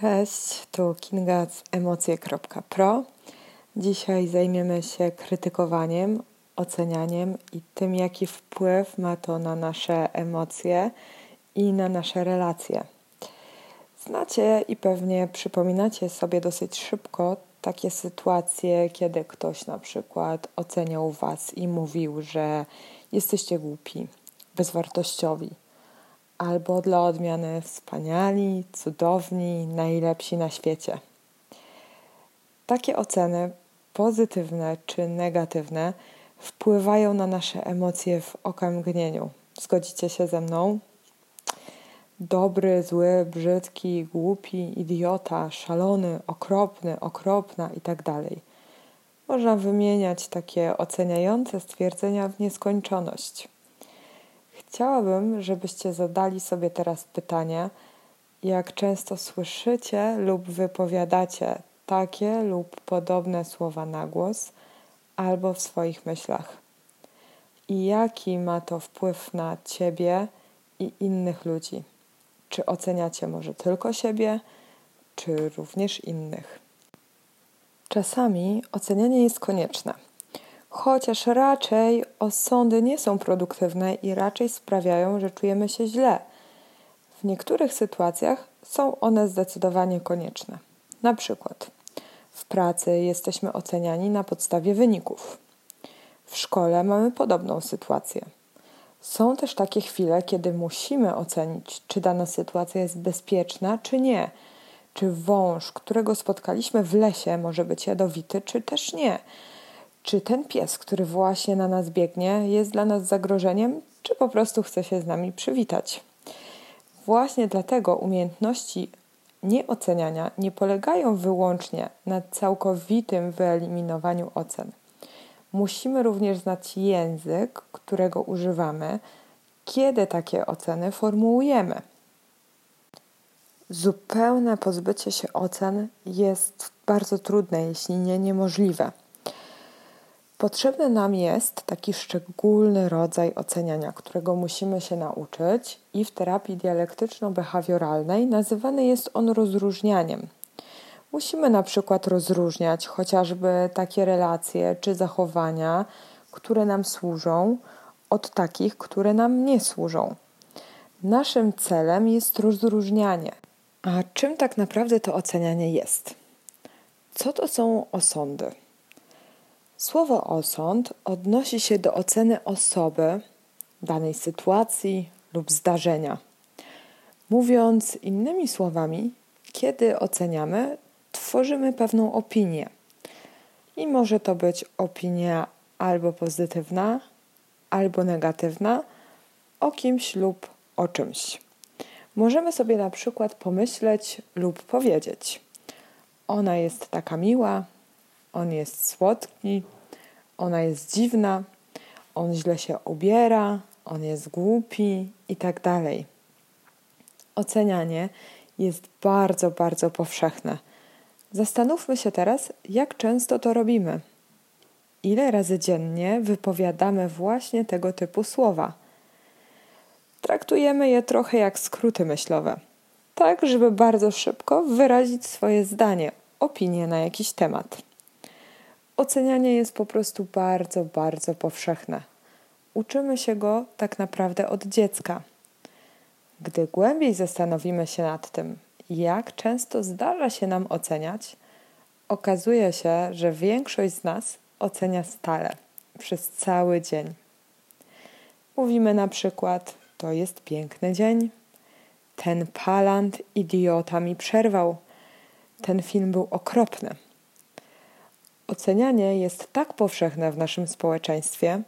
Cześć, tu Kinga z emocje.pro. Dzisiaj zajmiemy się krytykowaniem, ocenianiem i tym, jaki wpływ ma to na nasze emocje i na nasze relacje. Znacie i pewnie przypominacie sobie dosyć szybko takie sytuacje, kiedy ktoś na przykład oceniał Was i mówił, że jesteście głupi, bezwartościowi albo dla odmiany wspaniali, cudowni, najlepsi na świecie. Takie oceny, pozytywne czy negatywne, wpływają na nasze emocje w okamgnieniu. Zgodzicie się ze mną? Dobry, zły, brzydki, głupi, idiota, szalony, okropny, okropna itd. Tak Można wymieniać takie oceniające stwierdzenia w nieskończoność. Chciałabym, żebyście zadali sobie teraz pytanie, jak często słyszycie lub wypowiadacie takie lub podobne słowa na głos albo w swoich myślach. I jaki ma to wpływ na ciebie i innych ludzi? Czy oceniacie może tylko siebie, czy również innych? Czasami ocenianie jest konieczne chociaż raczej osądy nie są produktywne i raczej sprawiają, że czujemy się źle. W niektórych sytuacjach są one zdecydowanie konieczne. Na przykład w pracy jesteśmy oceniani na podstawie wyników. W szkole mamy podobną sytuację. Są też takie chwile, kiedy musimy ocenić, czy dana sytuacja jest bezpieczna, czy nie. Czy wąż, którego spotkaliśmy w lesie, może być jadowity, czy też nie czy ten pies, który właśnie na nas biegnie, jest dla nas zagrożeniem, czy po prostu chce się z nami przywitać. Właśnie dlatego umiejętności nieoceniania nie polegają wyłącznie na całkowitym wyeliminowaniu ocen. Musimy również znać język, którego używamy, kiedy takie oceny formułujemy. Zupełne pozbycie się ocen jest bardzo trudne, jeśli nie niemożliwe. Potrzebny nam jest taki szczególny rodzaj oceniania, którego musimy się nauczyć, i w terapii dialektyczno-behawioralnej nazywany jest on rozróżnianiem. Musimy na przykład rozróżniać chociażby takie relacje czy zachowania, które nam służą, od takich, które nam nie służą. Naszym celem jest rozróżnianie. A czym tak naprawdę to ocenianie jest? Co to są osądy? Słowo osąd odnosi się do oceny osoby, danej sytuacji lub zdarzenia. Mówiąc innymi słowami, kiedy oceniamy, tworzymy pewną opinię. I może to być opinia albo pozytywna, albo negatywna o kimś lub o czymś. Możemy sobie na przykład pomyśleć lub powiedzieć: Ona jest taka miła, on jest słodki, ona jest dziwna, on źle się ubiera, on jest głupi i tak dalej. Ocenianie jest bardzo, bardzo powszechne. Zastanówmy się teraz, jak często to robimy. Ile razy dziennie wypowiadamy właśnie tego typu słowa? Traktujemy je trochę jak skróty myślowe, tak żeby bardzo szybko wyrazić swoje zdanie, opinię na jakiś temat ocenianie jest po prostu bardzo, bardzo powszechne. Uczymy się go tak naprawdę od dziecka. Gdy głębiej zastanowimy się nad tym, jak często zdarza się nam oceniać, okazuje się, że większość z nas ocenia stale, przez cały dzień. Mówimy na przykład: To jest piękny dzień, ten palant idiota mi przerwał, ten film był okropny. Ocenianie jest tak powszechne w naszym społeczeństwie,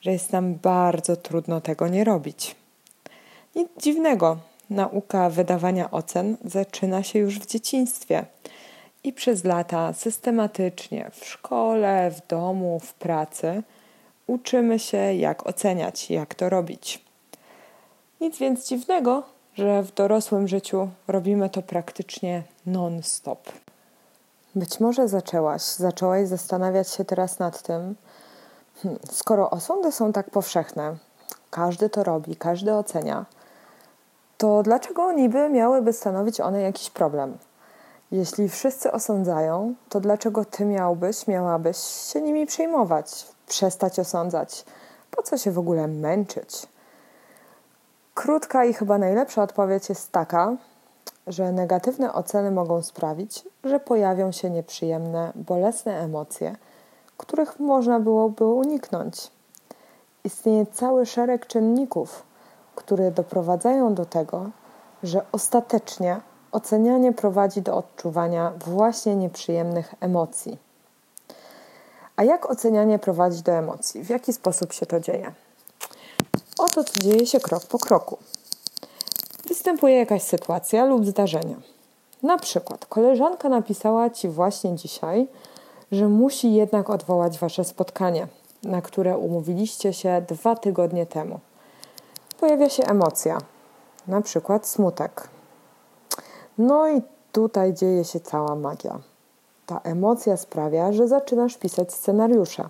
że jest nam bardzo trudno tego nie robić. Nic dziwnego, nauka wydawania ocen zaczyna się już w dzieciństwie i przez lata systematycznie w szkole, w domu, w pracy uczymy się, jak oceniać, jak to robić. Nic więc dziwnego, że w dorosłym życiu robimy to praktycznie non-stop. Być może zaczęłaś, zaczęłaś zastanawiać się teraz nad tym, hmm, skoro osądy są tak powszechne, każdy to robi, każdy ocenia, to dlaczego niby miałyby stanowić one jakiś problem? Jeśli wszyscy osądzają, to dlaczego ty miałbyś, miałabyś się nimi przejmować, przestać osądzać? Po co się w ogóle męczyć? Krótka i chyba najlepsza odpowiedź jest taka, że negatywne oceny mogą sprawić, że pojawią się nieprzyjemne, bolesne emocje, których można byłoby uniknąć. Istnieje cały szereg czynników, które doprowadzają do tego, że ostatecznie ocenianie prowadzi do odczuwania właśnie nieprzyjemnych emocji. A jak ocenianie prowadzi do emocji? W jaki sposób się to dzieje? Oto co dzieje się krok po kroku. Występuje jakaś sytuacja lub zdarzenie. Na przykład koleżanka napisała ci właśnie dzisiaj, że musi jednak odwołać wasze spotkanie, na które umówiliście się dwa tygodnie temu. Pojawia się emocja, na przykład smutek. No i tutaj dzieje się cała magia. Ta emocja sprawia, że zaczynasz pisać scenariusze.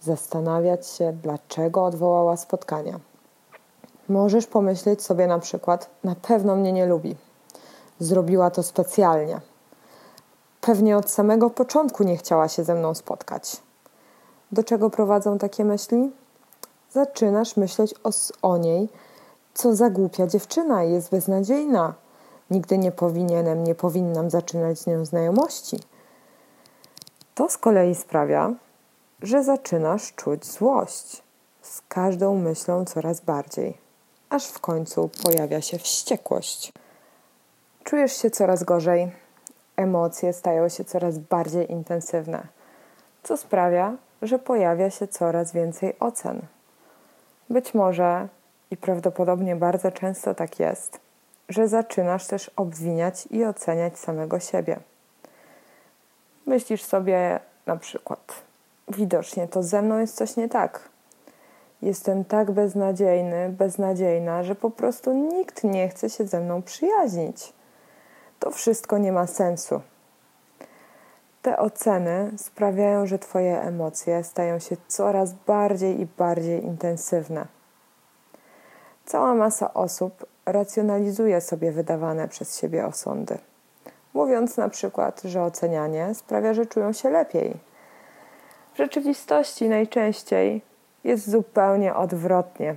Zastanawiać się, dlaczego odwołała spotkanie. Możesz pomyśleć sobie na przykład, na pewno mnie nie lubi. Zrobiła to specjalnie. Pewnie od samego początku nie chciała się ze mną spotkać. Do czego prowadzą takie myśli? Zaczynasz myśleć o, o niej, co za głupia dziewczyna, jest beznadziejna. Nigdy nie powinienem, nie powinnam zaczynać z nią znajomości. To z kolei sprawia, że zaczynasz czuć złość z każdą myślą coraz bardziej, aż w końcu pojawia się wściekłość. Czujesz się coraz gorzej, emocje stają się coraz bardziej intensywne, co sprawia, że pojawia się coraz więcej ocen. Być może i prawdopodobnie bardzo często tak jest, że zaczynasz też obwiniać i oceniać samego siebie. Myślisz sobie na przykład, widocznie to ze mną jest coś nie tak. Jestem tak beznadziejny, beznadziejna, że po prostu nikt nie chce się ze mną przyjaźnić. To wszystko nie ma sensu. Te oceny sprawiają, że Twoje emocje stają się coraz bardziej i bardziej intensywne. Cała masa osób racjonalizuje sobie wydawane przez siebie osądy, mówiąc na przykład, że ocenianie sprawia, że czują się lepiej. W rzeczywistości najczęściej jest zupełnie odwrotnie.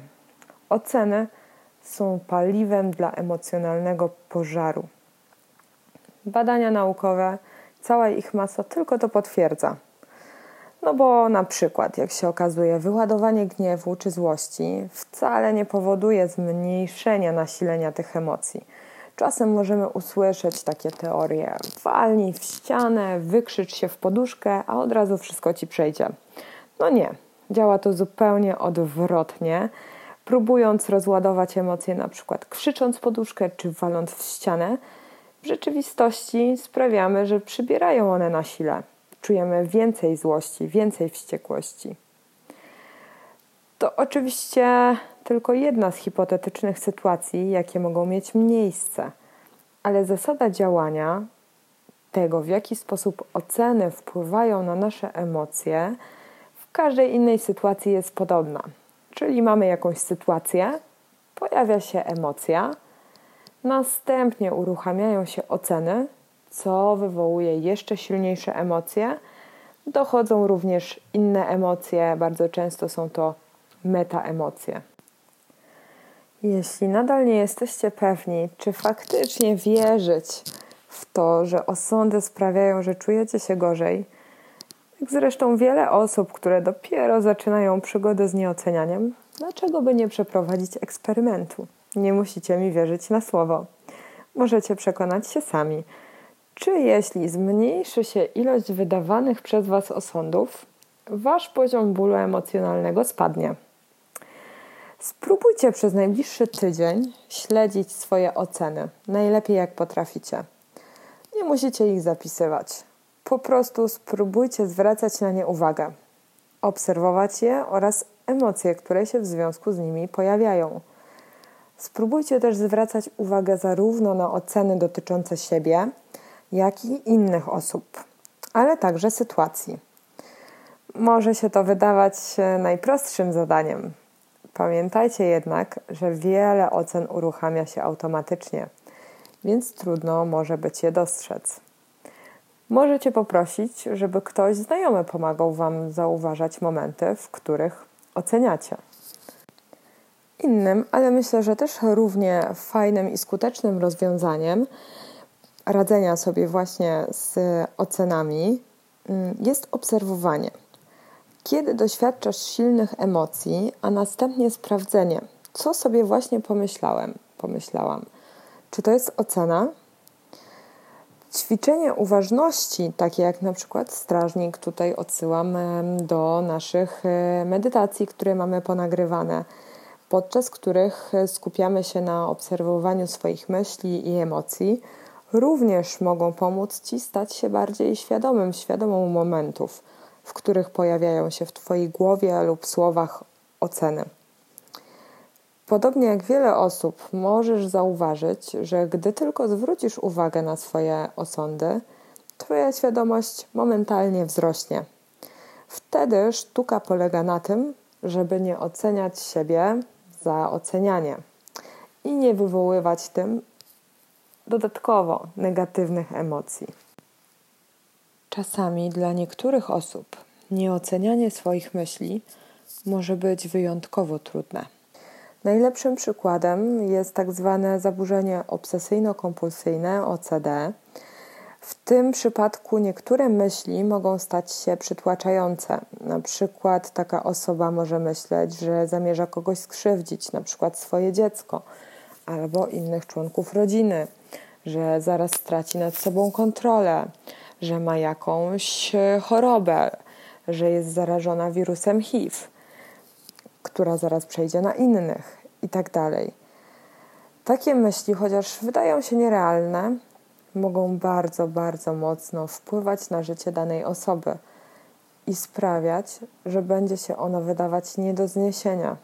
Oceny są paliwem dla emocjonalnego pożaru. Badania naukowe, cała ich masa tylko to potwierdza. No bo na przykład, jak się okazuje, wyładowanie gniewu czy złości wcale nie powoduje zmniejszenia nasilenia tych emocji. Czasem możemy usłyszeć takie teorie: walnij w ścianę, wykrzycz się w poduszkę, a od razu wszystko ci przejdzie. No nie, działa to zupełnie odwrotnie. Próbując rozładować emocje, na przykład krzycząc poduszkę czy waląc w ścianę, w rzeczywistości sprawiamy, że przybierają one na sile czujemy więcej złości, więcej wściekłości. To oczywiście tylko jedna z hipotetycznych sytuacji, jakie mogą mieć miejsce, ale zasada działania tego, w jaki sposób oceny wpływają na nasze emocje, każdej innej sytuacji jest podobna. Czyli mamy jakąś sytuację, pojawia się emocja, następnie uruchamiają się oceny, co wywołuje jeszcze silniejsze emocje. Dochodzą również inne emocje, bardzo często są to metaemocje. Jeśli nadal nie jesteście pewni, czy faktycznie wierzyć w to, że osądy sprawiają, że czujecie się gorzej, jak zresztą wiele osób, które dopiero zaczynają przygodę z nieocenianiem, dlaczego by nie przeprowadzić eksperymentu? Nie musicie mi wierzyć na słowo. Możecie przekonać się sami czy jeśli zmniejszy się ilość wydawanych przez Was osądów, Wasz poziom bólu emocjonalnego spadnie? Spróbujcie przez najbliższy tydzień śledzić swoje oceny, najlepiej jak potraficie. Nie musicie ich zapisywać. Po prostu spróbujcie zwracać na nie uwagę, obserwować je oraz emocje, które się w związku z nimi pojawiają. Spróbujcie też zwracać uwagę zarówno na oceny dotyczące siebie, jak i innych osób, ale także sytuacji. Może się to wydawać najprostszym zadaniem. Pamiętajcie jednak, że wiele ocen uruchamia się automatycznie więc trudno może być je dostrzec. Możecie poprosić, żeby ktoś znajomy pomagał Wam zauważać momenty, w których oceniacie. Innym, ale myślę, że też równie fajnym i skutecznym rozwiązaniem radzenia sobie właśnie z ocenami mm, jest obserwowanie. Kiedy doświadczasz silnych emocji, a następnie sprawdzenie, co sobie właśnie pomyślałem, pomyślałam. Czy to jest ocena? Ćwiczenie uważności, takie jak na przykład strażnik, tutaj odsyłam do naszych e, medytacji, które mamy ponagrywane, podczas których e, skupiamy się na obserwowaniu swoich myśli i emocji, również mogą pomóc Ci stać się bardziej świadomym, świadomą momentów, w których pojawiają się w Twojej głowie lub słowach oceny. Podobnie jak wiele osób, możesz zauważyć, że gdy tylko zwrócisz uwagę na swoje osądy, Twoja świadomość momentalnie wzrośnie. Wtedy sztuka polega na tym, żeby nie oceniać siebie za ocenianie i nie wywoływać tym dodatkowo negatywnych emocji. Czasami dla niektórych osób nieocenianie swoich myśli może być wyjątkowo trudne. Najlepszym przykładem jest tak zwane zaburzenie obsesyjno-kompulsyjne OCD. W tym przypadku niektóre myśli mogą stać się przytłaczające. Na przykład taka osoba może myśleć, że zamierza kogoś skrzywdzić, na przykład swoje dziecko albo innych członków rodziny, że zaraz straci nad sobą kontrolę, że ma jakąś chorobę, że jest zarażona wirusem HIV która zaraz przejdzie na innych i tak dalej. Takie myśli, chociaż wydają się nierealne, mogą bardzo, bardzo mocno wpływać na życie danej osoby i sprawiać, że będzie się ono wydawać nie do zniesienia.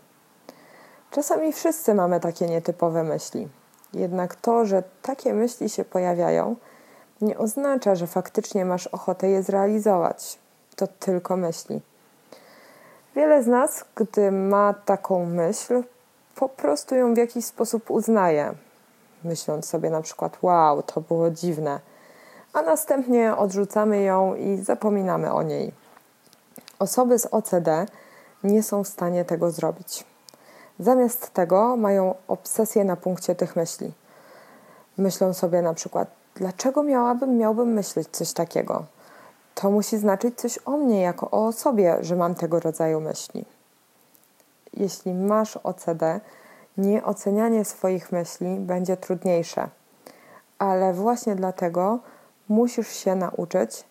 Czasami wszyscy mamy takie nietypowe myśli. Jednak to, że takie myśli się pojawiają, nie oznacza, że faktycznie masz ochotę je zrealizować. To tylko myśli. Wiele z nas, gdy ma taką myśl, po prostu ją w jakiś sposób uznaje, myśląc sobie na przykład: Wow, to było dziwne, a następnie odrzucamy ją i zapominamy o niej. Osoby z OCD nie są w stanie tego zrobić. Zamiast tego mają obsesję na punkcie tych myśli. Myślą sobie na przykład: Dlaczego miałabym, miałbym myśleć coś takiego? To musi znaczyć coś o mnie jako o osobie, że mam tego rodzaju myśli. Jeśli masz OCD, nieocenianie swoich myśli będzie trudniejsze, ale właśnie dlatego musisz się nauczyć,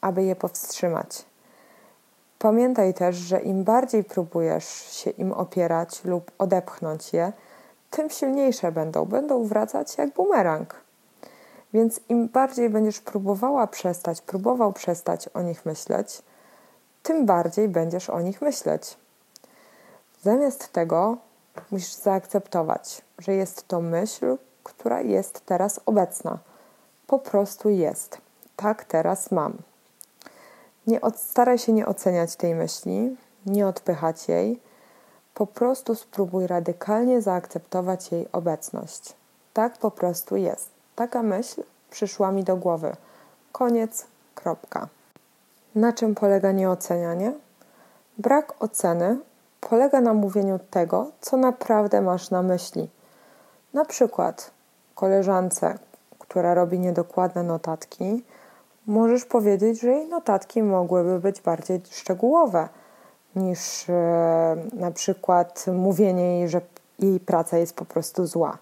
aby je powstrzymać. Pamiętaj też, że im bardziej próbujesz się im opierać lub odepchnąć je, tym silniejsze będą. Będą wracać jak bumerang. Więc im bardziej będziesz próbowała przestać, próbował przestać o nich myśleć, tym bardziej będziesz o nich myśleć. Zamiast tego musisz zaakceptować, że jest to myśl, która jest teraz obecna. Po prostu jest. Tak teraz mam. Nie od, staraj się nie oceniać tej myśli, nie odpychać jej. Po prostu spróbuj radykalnie zaakceptować jej obecność. Tak po prostu jest. Taka myśl przyszła mi do głowy. Koniec, kropka. Na czym polega nieocenianie? Brak oceny polega na mówieniu tego, co naprawdę masz na myśli. Na przykład koleżance, która robi niedokładne notatki, możesz powiedzieć, że jej notatki mogłyby być bardziej szczegółowe niż e, na przykład mówienie jej, że jej praca jest po prostu zła.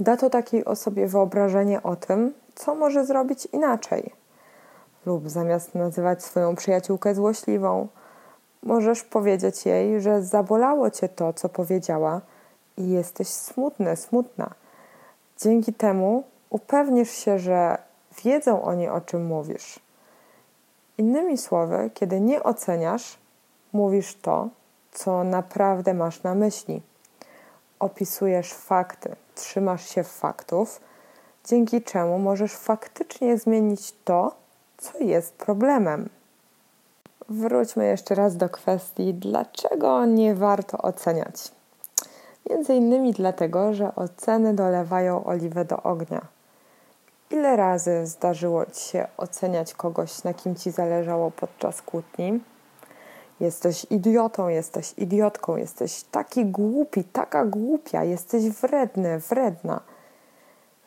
Da to takiej osobie wyobrażenie o tym, co może zrobić inaczej. Lub zamiast nazywać swoją przyjaciółkę złośliwą, możesz powiedzieć jej, że zabolało cię to, co powiedziała i jesteś smutny, smutna. Dzięki temu upewnisz się, że wiedzą oni, o czym mówisz. Innymi słowy, kiedy nie oceniasz, mówisz to, co naprawdę masz na myśli. Opisujesz fakty, trzymasz się faktów, dzięki czemu możesz faktycznie zmienić to, co jest problemem. Wróćmy jeszcze raz do kwestii, dlaczego nie warto oceniać. Między innymi dlatego, że oceny dolewają oliwę do ognia. Ile razy zdarzyło Ci się oceniać kogoś, na kim Ci zależało podczas kłótni? Jesteś idiotą, jesteś idiotką, jesteś taki głupi, taka głupia, jesteś wredny, wredna.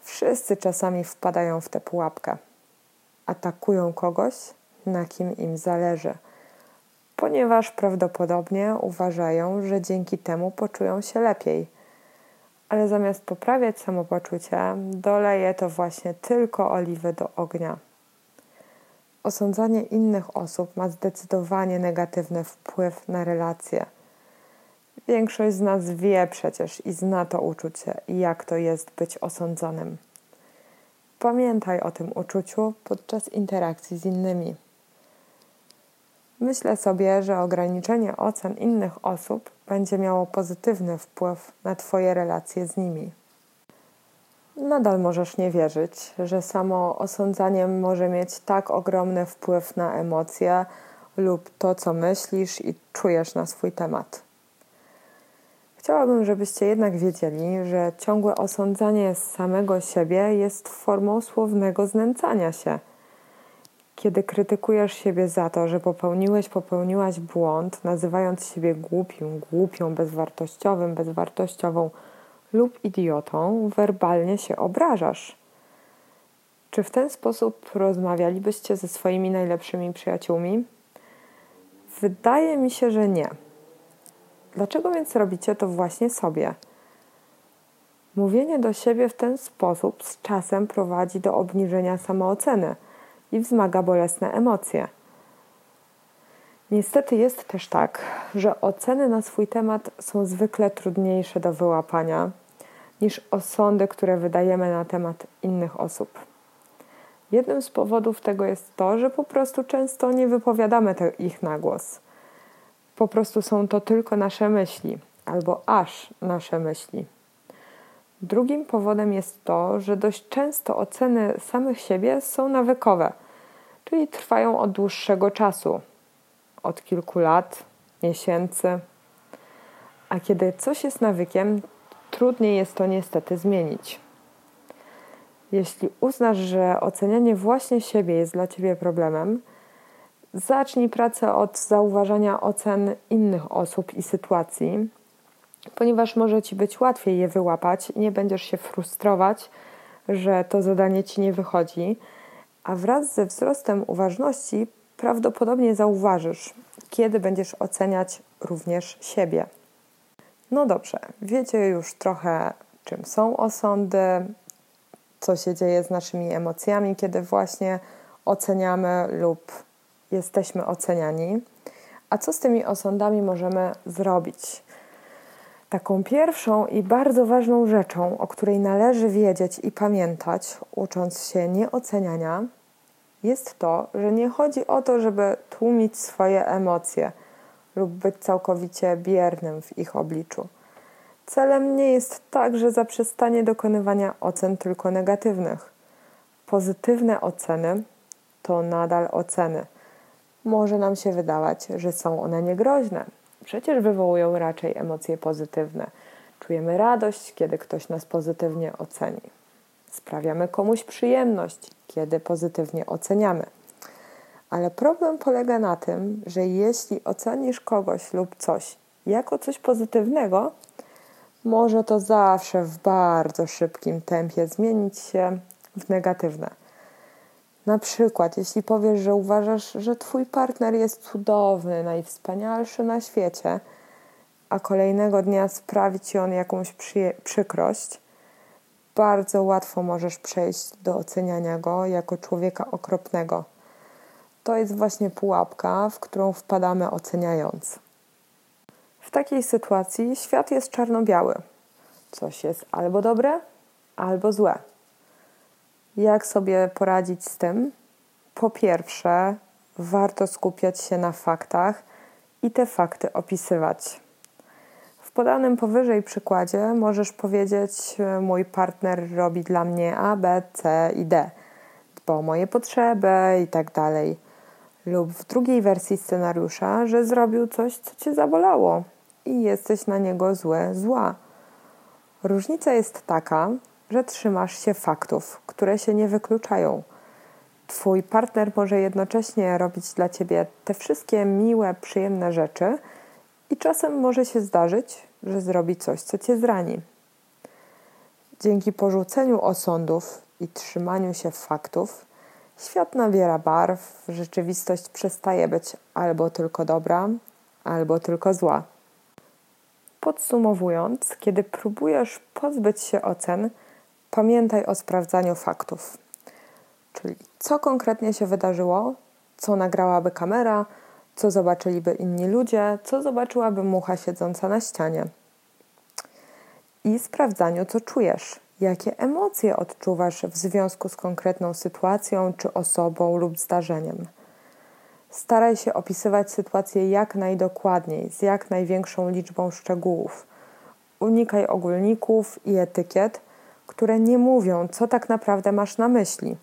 Wszyscy czasami wpadają w tę pułapkę. Atakują kogoś, na kim im zależy, ponieważ prawdopodobnie uważają, że dzięki temu poczują się lepiej. Ale zamiast poprawiać samopoczucie, doleje to właśnie tylko oliwy do ognia. Osądzanie innych osób ma zdecydowanie negatywny wpływ na relacje. Większość z nas wie przecież i zna to uczucie jak to jest być osądzonym. Pamiętaj o tym uczuciu podczas interakcji z innymi. Myślę sobie, że ograniczenie ocen innych osób będzie miało pozytywny wpływ na Twoje relacje z nimi. Nadal możesz nie wierzyć, że samo osądzanie może mieć tak ogromny wpływ na emocje lub to, co myślisz i czujesz na swój temat. Chciałabym, żebyście jednak wiedzieli, że ciągłe osądzanie samego siebie jest formą słownego znęcania się. Kiedy krytykujesz siebie za to, że popełniłeś, popełniłaś błąd, nazywając siebie głupią, głupią, bezwartościowym, bezwartościową lub idiotą, werbalnie się obrażasz. Czy w ten sposób rozmawialibyście ze swoimi najlepszymi przyjaciółmi? Wydaje mi się, że nie. Dlaczego więc robicie to właśnie sobie? Mówienie do siebie w ten sposób z czasem prowadzi do obniżenia samooceny i wzmaga bolesne emocje. Niestety jest też tak, że oceny na swój temat są zwykle trudniejsze do wyłapania niż osądy, które wydajemy na temat innych osób. Jednym z powodów tego jest to, że po prostu często nie wypowiadamy ich na głos. Po prostu są to tylko nasze myśli, albo aż nasze myśli. Drugim powodem jest to, że dość często oceny samych siebie są nawykowe, czyli trwają od dłuższego czasu od kilku lat, miesięcy. A kiedy coś jest nawykiem, trudniej jest to niestety zmienić. Jeśli uznasz, że ocenianie właśnie siebie jest dla ciebie problemem, zacznij pracę od zauważania ocen innych osób i sytuacji, ponieważ może ci być łatwiej je wyłapać i nie będziesz się frustrować, że to zadanie ci nie wychodzi, a wraz ze wzrostem uważności prawdopodobnie zauważysz, kiedy będziesz oceniać również siebie. No dobrze, wiecie już trochę, czym są osądy, co się dzieje z naszymi emocjami, kiedy właśnie oceniamy lub jesteśmy oceniani. A co z tymi osądami możemy zrobić? Taką pierwszą i bardzo ważną rzeczą, o której należy wiedzieć i pamiętać, ucząc się nieoceniania, jest to, że nie chodzi o to, żeby tłumić swoje emocje lub być całkowicie biernym w ich obliczu. Celem nie jest także zaprzestanie dokonywania ocen tylko negatywnych. Pozytywne oceny to nadal oceny. Może nam się wydawać, że są one niegroźne. Przecież wywołują raczej emocje pozytywne. Czujemy radość, kiedy ktoś nas pozytywnie oceni. Sprawiamy komuś przyjemność, kiedy pozytywnie oceniamy. Ale problem polega na tym, że jeśli ocenisz kogoś lub coś jako coś pozytywnego, może to zawsze w bardzo szybkim tempie zmienić się w negatywne. Na przykład, jeśli powiesz, że uważasz, że twój partner jest cudowny, najwspanialszy na świecie, a kolejnego dnia sprawi ci on jakąś przykrość, bardzo łatwo możesz przejść do oceniania go jako człowieka okropnego. To jest właśnie pułapka, w którą wpadamy oceniając. W takiej sytuacji świat jest czarno-biały. Coś jest albo dobre, albo złe. Jak sobie poradzić z tym? Po pierwsze, warto skupiać się na faktach i te fakty opisywać. W podanym powyżej przykładzie możesz powiedzieć: Mój partner robi dla mnie A, B, C i D, dba o moje potrzeby i tak dalej. Lub w drugiej wersji scenariusza, że zrobił coś, co cię zabolało i jesteś na niego złe, zła. Różnica jest taka, że trzymasz się faktów, które się nie wykluczają. Twój partner może jednocześnie robić dla ciebie te wszystkie miłe, przyjemne rzeczy, i czasem może się zdarzyć, że zrobi coś, co cię zrani. Dzięki porzuceniu osądów i trzymaniu się faktów, świat nabiera barw, rzeczywistość przestaje być albo tylko dobra, albo tylko zła. Podsumowując, kiedy próbujesz pozbyć się ocen, pamiętaj o sprawdzaniu faktów. Czyli co konkretnie się wydarzyło, co nagrałaby kamera, co zobaczyliby inni ludzie, co zobaczyłaby mucha siedząca na ścianie. I sprawdzaniu, co czujesz, jakie emocje odczuwasz w związku z konkretną sytuacją, czy osobą lub zdarzeniem. Staraj się opisywać sytuację jak najdokładniej, z jak największą liczbą szczegółów. Unikaj ogólników i etykiet, które nie mówią, co tak naprawdę masz na myśli.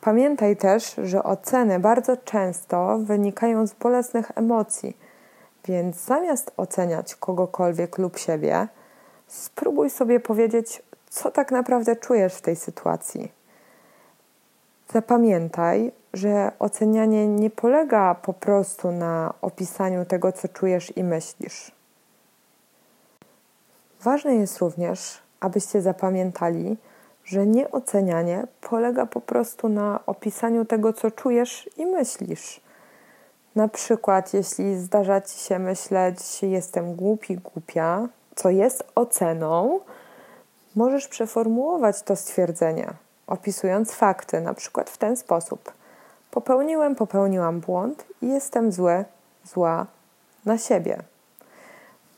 Pamiętaj też, że oceny bardzo często wynikają z bolesnych emocji, więc zamiast oceniać kogokolwiek lub siebie, spróbuj sobie powiedzieć, co tak naprawdę czujesz w tej sytuacji. Zapamiętaj, że ocenianie nie polega po prostu na opisaniu tego, co czujesz i myślisz. Ważne jest również, abyście zapamiętali, że nieocenianie polega po prostu na opisaniu tego, co czujesz i myślisz. Na przykład, jeśli zdarza ci się myśleć, jestem głupi, głupia, co jest oceną, możesz przeformułować to stwierdzenie, opisując fakty, na przykład w ten sposób: Popełniłem, popełniłam błąd i jestem zły, zła na siebie.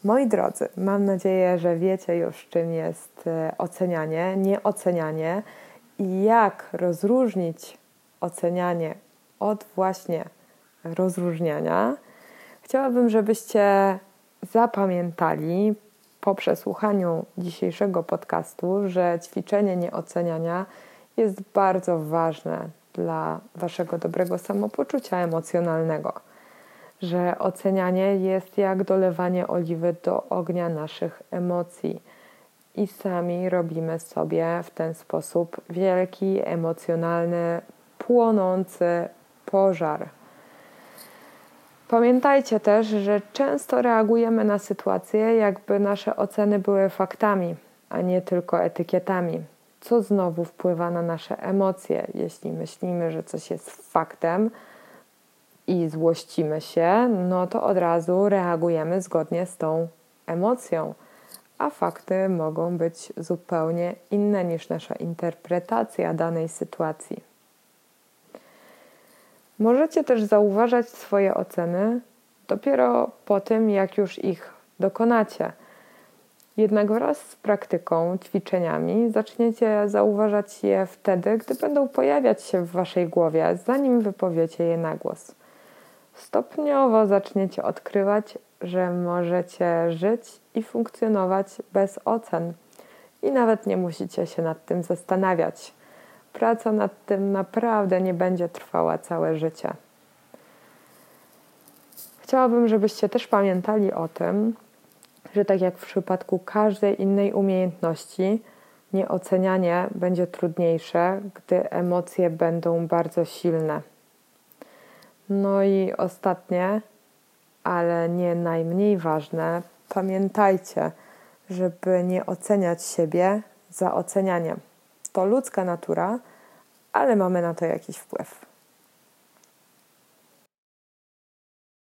Moi drodzy, mam nadzieję, że wiecie już, czym jest e, ocenianie, nieocenianie i jak rozróżnić ocenianie od właśnie rozróżniania. Chciałabym, żebyście zapamiętali po przesłuchaniu dzisiejszego podcastu, że ćwiczenie nieoceniania jest bardzo ważne dla Waszego dobrego samopoczucia emocjonalnego że ocenianie jest jak dolewanie oliwy do ognia naszych emocji. I sami robimy sobie w ten sposób wielki, emocjonalny, płonący pożar. Pamiętajcie też, że często reagujemy na sytuacje, jakby nasze oceny były faktami, a nie tylko etykietami, co znowu wpływa na nasze emocje. Jeśli myślimy, że coś jest faktem, i złościmy się, no to od razu reagujemy zgodnie z tą emocją. A fakty mogą być zupełnie inne niż nasza interpretacja danej sytuacji. Możecie też zauważać swoje oceny dopiero po tym, jak już ich dokonacie. Jednak wraz z praktyką, ćwiczeniami zaczniecie zauważać je wtedy, gdy będą pojawiać się w waszej głowie, zanim wypowiecie je na głos stopniowo zaczniecie odkrywać, że możecie żyć i funkcjonować bez ocen. I nawet nie musicie się nad tym zastanawiać. Praca nad tym naprawdę nie będzie trwała całe życie. Chciałabym, żebyście też pamiętali o tym, że tak jak w przypadku każdej innej umiejętności, nieocenianie będzie trudniejsze, gdy emocje będą bardzo silne. No i ostatnie, ale nie najmniej ważne, pamiętajcie, żeby nie oceniać siebie za ocenianiem. To ludzka natura, ale mamy na to jakiś wpływ.